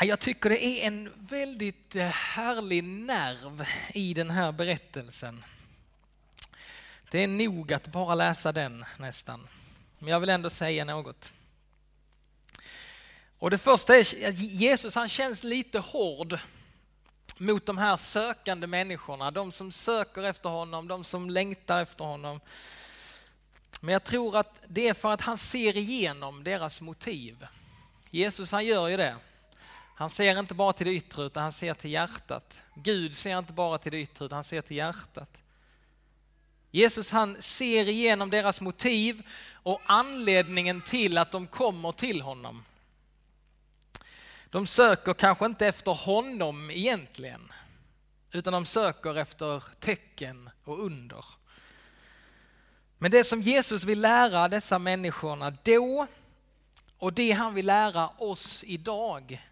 Jag tycker det är en väldigt eh, härlig nerv i den här berättelsen. Det är nog att bara läsa den nästan. Men jag vill ändå säga något. Och det första är att Jesus han känns lite hård mot de här sökande människorna, de som söker efter honom, de som längtar efter honom. Men jag tror att det är för att han ser igenom deras motiv. Jesus han gör ju det. Han ser inte bara till det yttre utan han ser till hjärtat. Gud ser inte bara till det yttre utan han ser till hjärtat. Jesus han ser igenom deras motiv och anledningen till att de kommer till honom. De söker kanske inte efter honom egentligen, utan de söker efter tecken och under. Men det som Jesus vill lära dessa människorna då och det han vill lära oss idag,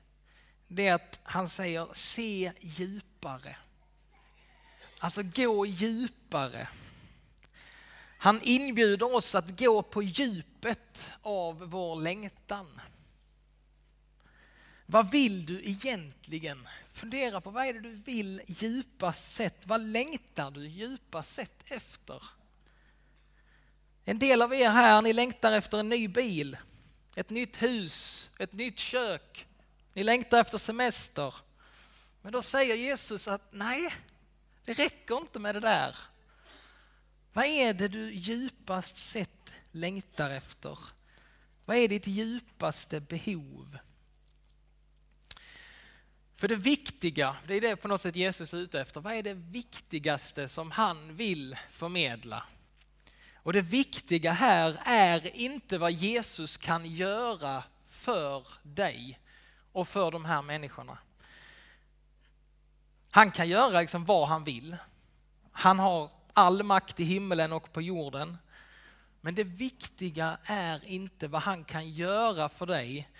det är att han säger se djupare. Alltså gå djupare. Han inbjuder oss att gå på djupet av vår längtan. Vad vill du egentligen? Fundera på vad är det du vill djupast sett? Vad längtar du djupast sett efter? En del av er här, ni längtar efter en ny bil, ett nytt hus, ett nytt kök. Ni längtar efter semester. Men då säger Jesus att nej, det räcker inte med det där. Vad är det du djupast sett längtar efter? Vad är ditt djupaste behov? För det viktiga, det är det på något sätt Jesus är ute efter. Vad är det viktigaste som han vill förmedla? Och det viktiga här är inte vad Jesus kan göra för dig och för de här människorna. Han kan göra liksom vad han vill. Han har all makt i himmelen och på jorden. Men det viktiga är inte vad han kan göra för dig,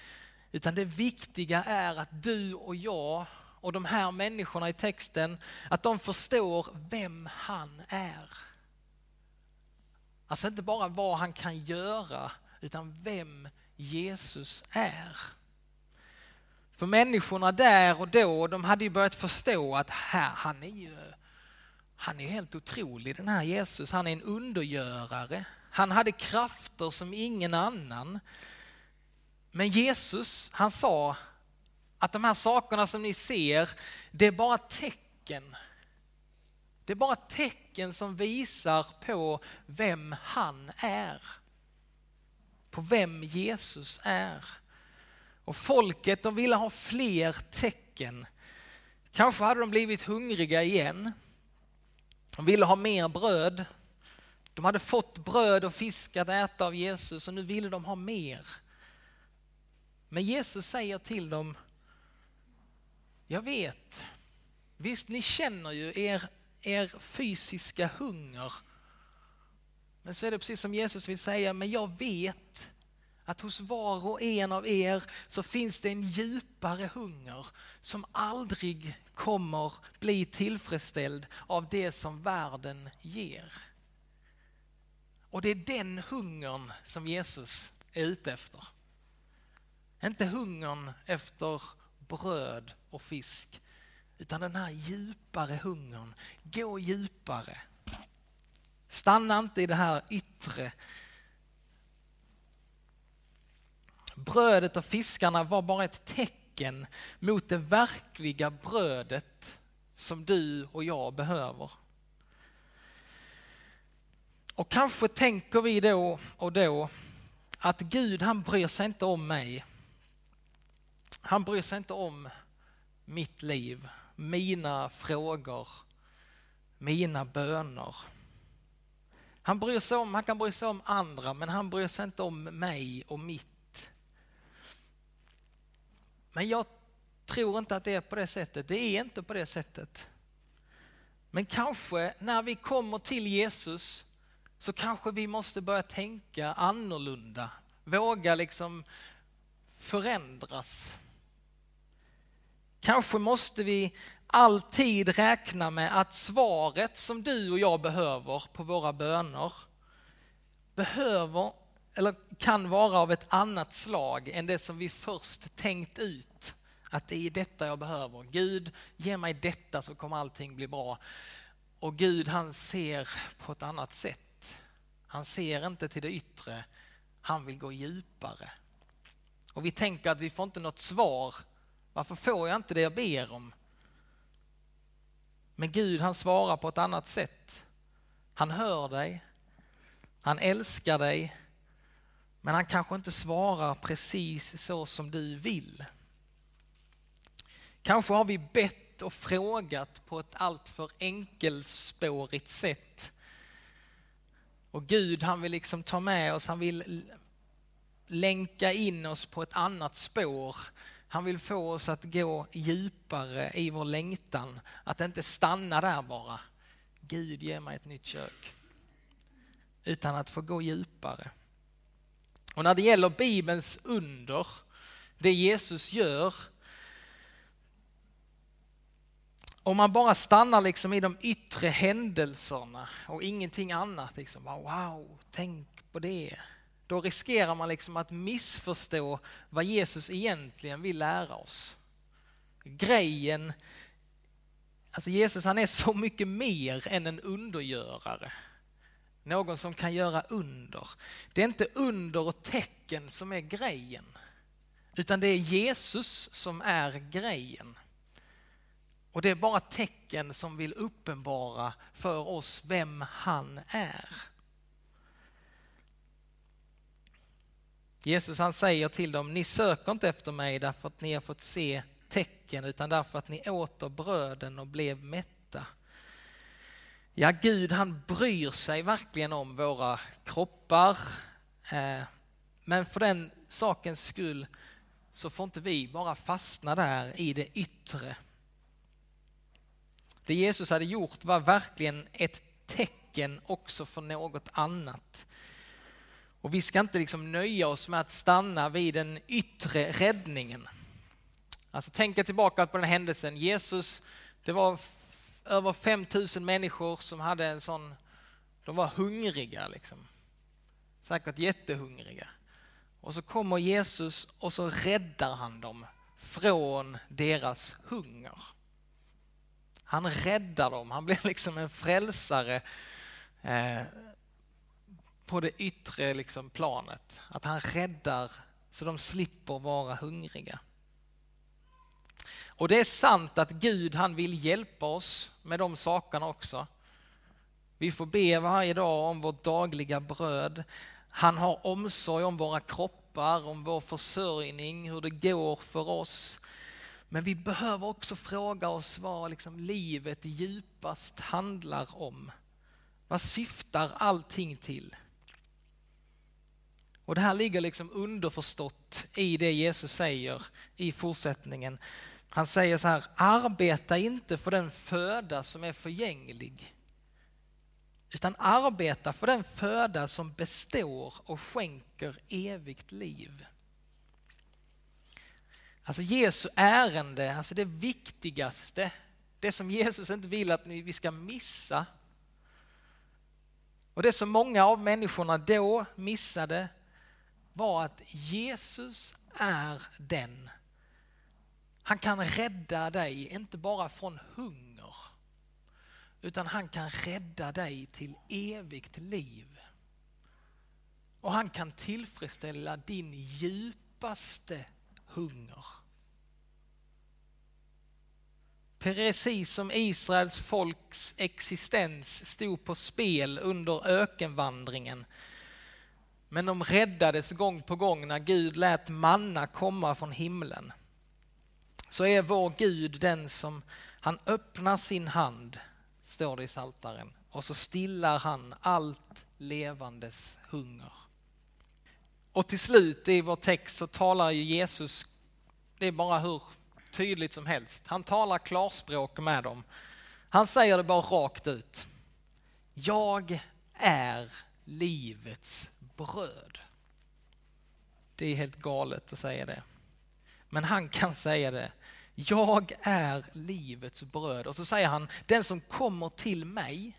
utan det viktiga är att du och jag och de här människorna i texten, att de förstår vem han är. Alltså inte bara vad han kan göra, utan vem Jesus är. För människorna där och då, de hade ju börjat förstå att här, han är ju han är helt otrolig den här Jesus. Han är en undergörare. Han hade krafter som ingen annan. Men Jesus, han sa att de här sakerna som ni ser, det är bara tecken. Det är bara tecken som visar på vem han är. På vem Jesus är. Och folket de ville ha fler tecken. Kanske hade de blivit hungriga igen. De ville ha mer bröd. De hade fått bröd och fisk att äta av Jesus och nu ville de ha mer. Men Jesus säger till dem, jag vet, visst ni känner ju er, er fysiska hunger. Men så är det precis som Jesus vill säga, men jag vet att hos var och en av er så finns det en djupare hunger som aldrig kommer bli tillfredsställd av det som världen ger. Och det är den hungern som Jesus är ute efter. Inte hungern efter bröd och fisk, utan den här djupare hungern. Gå djupare. Stanna inte i det här yttre Brödet och fiskarna var bara ett tecken mot det verkliga brödet som du och jag behöver. Och kanske tänker vi då och då att Gud han bryr sig inte om mig. Han bryr sig inte om mitt liv, mina frågor, mina böner. Han, bryr sig om, han kan bry sig om andra men han bryr sig inte om mig och mitt men jag tror inte att det är på det sättet. Det är inte på det sättet. Men kanske när vi kommer till Jesus så kanske vi måste börja tänka annorlunda. Våga liksom förändras. Kanske måste vi alltid räkna med att svaret som du och jag behöver på våra böner behöver eller kan vara av ett annat slag än det som vi först tänkt ut Att det är detta jag behöver. Gud, ge mig detta så kommer allting bli bra. Och Gud han ser på ett annat sätt. Han ser inte till det yttre, han vill gå djupare. Och vi tänker att vi får inte något svar. Varför får jag inte det jag ber om? Men Gud han svarar på ett annat sätt. Han hör dig, han älskar dig, men han kanske inte svarar precis så som du vill. Kanske har vi bett och frågat på ett alltför enkelspårigt sätt. Och Gud han vill liksom ta med oss, han vill länka in oss på ett annat spår. Han vill få oss att gå djupare i vår längtan, att inte stanna där bara. Gud ge mig ett nytt kök. Utan att få gå djupare. Och när det gäller Bibelns under, det Jesus gör, om man bara stannar liksom i de yttre händelserna och ingenting annat, liksom, wow, tänk på det. Då riskerar man liksom att missförstå vad Jesus egentligen vill lära oss. Grejen, alltså Jesus han är så mycket mer än en undergörare. Någon som kan göra under. Det är inte under och tecken som är grejen. Utan det är Jesus som är grejen. Och det är bara tecken som vill uppenbara för oss vem han är. Jesus han säger till dem, ni söker inte efter mig därför att ni har fått se tecken utan därför att ni åt bröden och blev mätta. Ja, Gud han bryr sig verkligen om våra kroppar. Eh, men för den sakens skull så får inte vi bara fastna där i det yttre. Det Jesus hade gjort var verkligen ett tecken också för något annat. Och vi ska inte liksom nöja oss med att stanna vid den yttre räddningen. Alltså tänka tillbaka på den händelsen. Jesus, det var över 5000 människor som hade en sån, de var hungriga liksom. Säkert jättehungriga. Och så kommer Jesus och så räddar han dem från deras hunger. Han räddar dem, han blir liksom en frälsare eh, på det yttre liksom planet. Att han räddar så de slipper vara hungriga. Och det är sant att Gud han vill hjälpa oss med de sakerna också. Vi får be varje dag om vårt dagliga bröd. Han har omsorg om våra kroppar, om vår försörjning, hur det går för oss. Men vi behöver också fråga oss vad liksom livet djupast handlar om. Vad syftar allting till? Och det här ligger liksom underförstått i det Jesus säger i fortsättningen. Han säger så här, arbeta inte för den föda som är förgänglig, utan arbeta för den föda som består och skänker evigt liv. Alltså Jesu ärende, alltså det viktigaste, det som Jesus inte vill att vi ska missa. Och det som många av människorna då missade var att Jesus är den han kan rädda dig, inte bara från hunger, utan han kan rädda dig till evigt liv. Och han kan tillfredsställa din djupaste hunger. Precis som Israels folks existens stod på spel under ökenvandringen. Men de räddades gång på gång när Gud lät manna komma från himlen så är vår Gud den som han öppnar sin hand, står det i Saltaren, och så stillar han allt levandes hunger. Och till slut i vår text så talar ju Jesus, det är bara hur tydligt som helst, han talar klarspråk med dem. Han säger det bara rakt ut. Jag är livets bröd. Det är helt galet att säga det. Men han kan säga det. Jag är livets bröd. Och så säger han, den som kommer till mig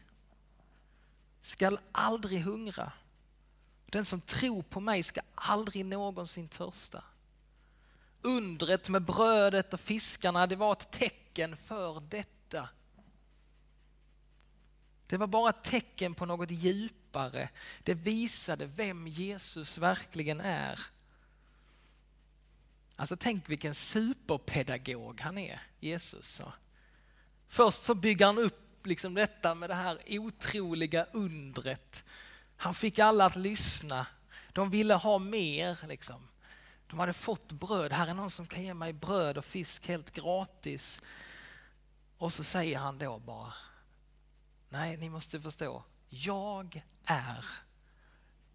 skall aldrig hungra. Den som tror på mig ska aldrig någonsin törsta. Undret med brödet och fiskarna, det var ett tecken för detta. Det var bara ett tecken på något djupare. Det visade vem Jesus verkligen är. Alltså tänk vilken superpedagog han är, Jesus. Först så bygger han upp liksom detta med det här otroliga undret. Han fick alla att lyssna. De ville ha mer. Liksom. De hade fått bröd. Här är någon som kan ge mig bröd och fisk helt gratis. Och så säger han då bara, nej ni måste förstå, jag är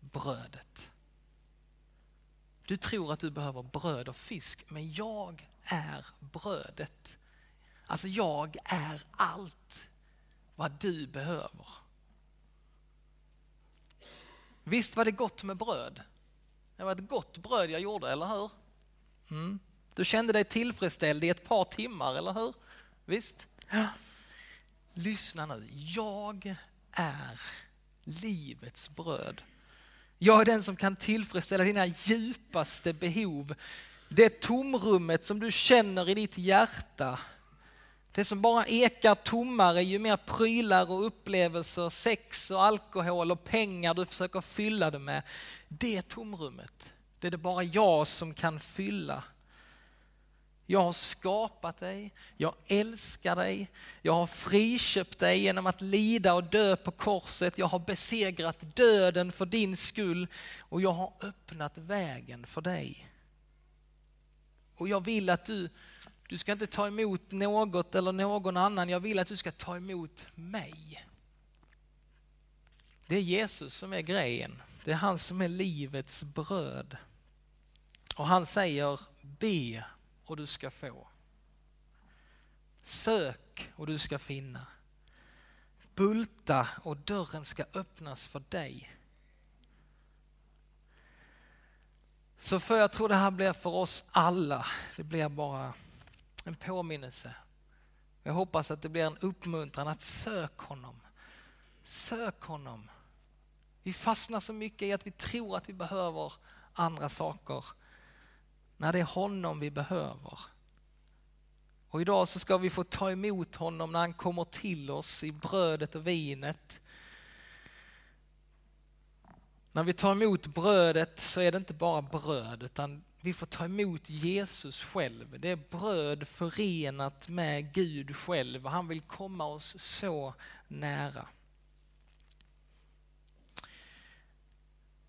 brödet. Du tror att du behöver bröd och fisk, men jag är brödet. Alltså jag är allt vad du behöver. Visst var det gott med bröd? Det var ett gott bröd jag gjorde, eller hur? Mm. Du kände dig tillfredsställd i ett par timmar, eller hur? Visst? Ja. Lyssna nu, jag är livets bröd. Jag är den som kan tillfredsställa dina djupaste behov. Det tomrummet som du känner i ditt hjärta. Det som bara ekar tommare ju mer prylar och upplevelser, sex och alkohol och pengar du försöker fylla det med. Det tomrummet, det är det bara jag som kan fylla. Jag har skapat dig, jag älskar dig, jag har friköpt dig genom att lida och dö på korset. Jag har besegrat döden för din skull och jag har öppnat vägen för dig. Och jag vill att du, du ska inte ta emot något eller någon annan, jag vill att du ska ta emot mig. Det är Jesus som är grejen, det är han som är livets bröd. Och han säger be och du ska få. Sök och du ska finna. Bulta och dörren ska öppnas för dig. Så för jag tror det här blir för oss alla, det blir bara en påminnelse. Jag hoppas att det blir en uppmuntran att sök honom. Sök honom. Vi fastnar så mycket i att vi tror att vi behöver andra saker när det är honom vi behöver. Och idag så ska vi få ta emot honom när han kommer till oss i brödet och vinet. När vi tar emot brödet så är det inte bara bröd utan vi får ta emot Jesus själv. Det är bröd förenat med Gud själv och han vill komma oss så nära.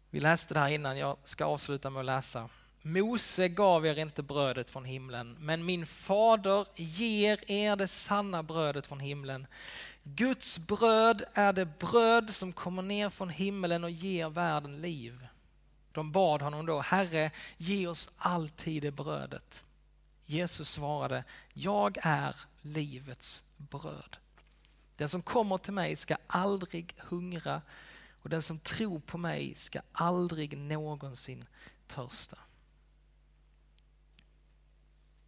Vi läste det här innan, jag ska avsluta med att läsa. Mose gav er inte brödet från himlen, men min fader ger er det sanna brödet från himlen. Guds bröd är det bröd som kommer ner från himlen och ger världen liv. De bad honom då, Herre, ge oss alltid det brödet. Jesus svarade, jag är livets bröd. Den som kommer till mig ska aldrig hungra och den som tror på mig ska aldrig någonsin törsta.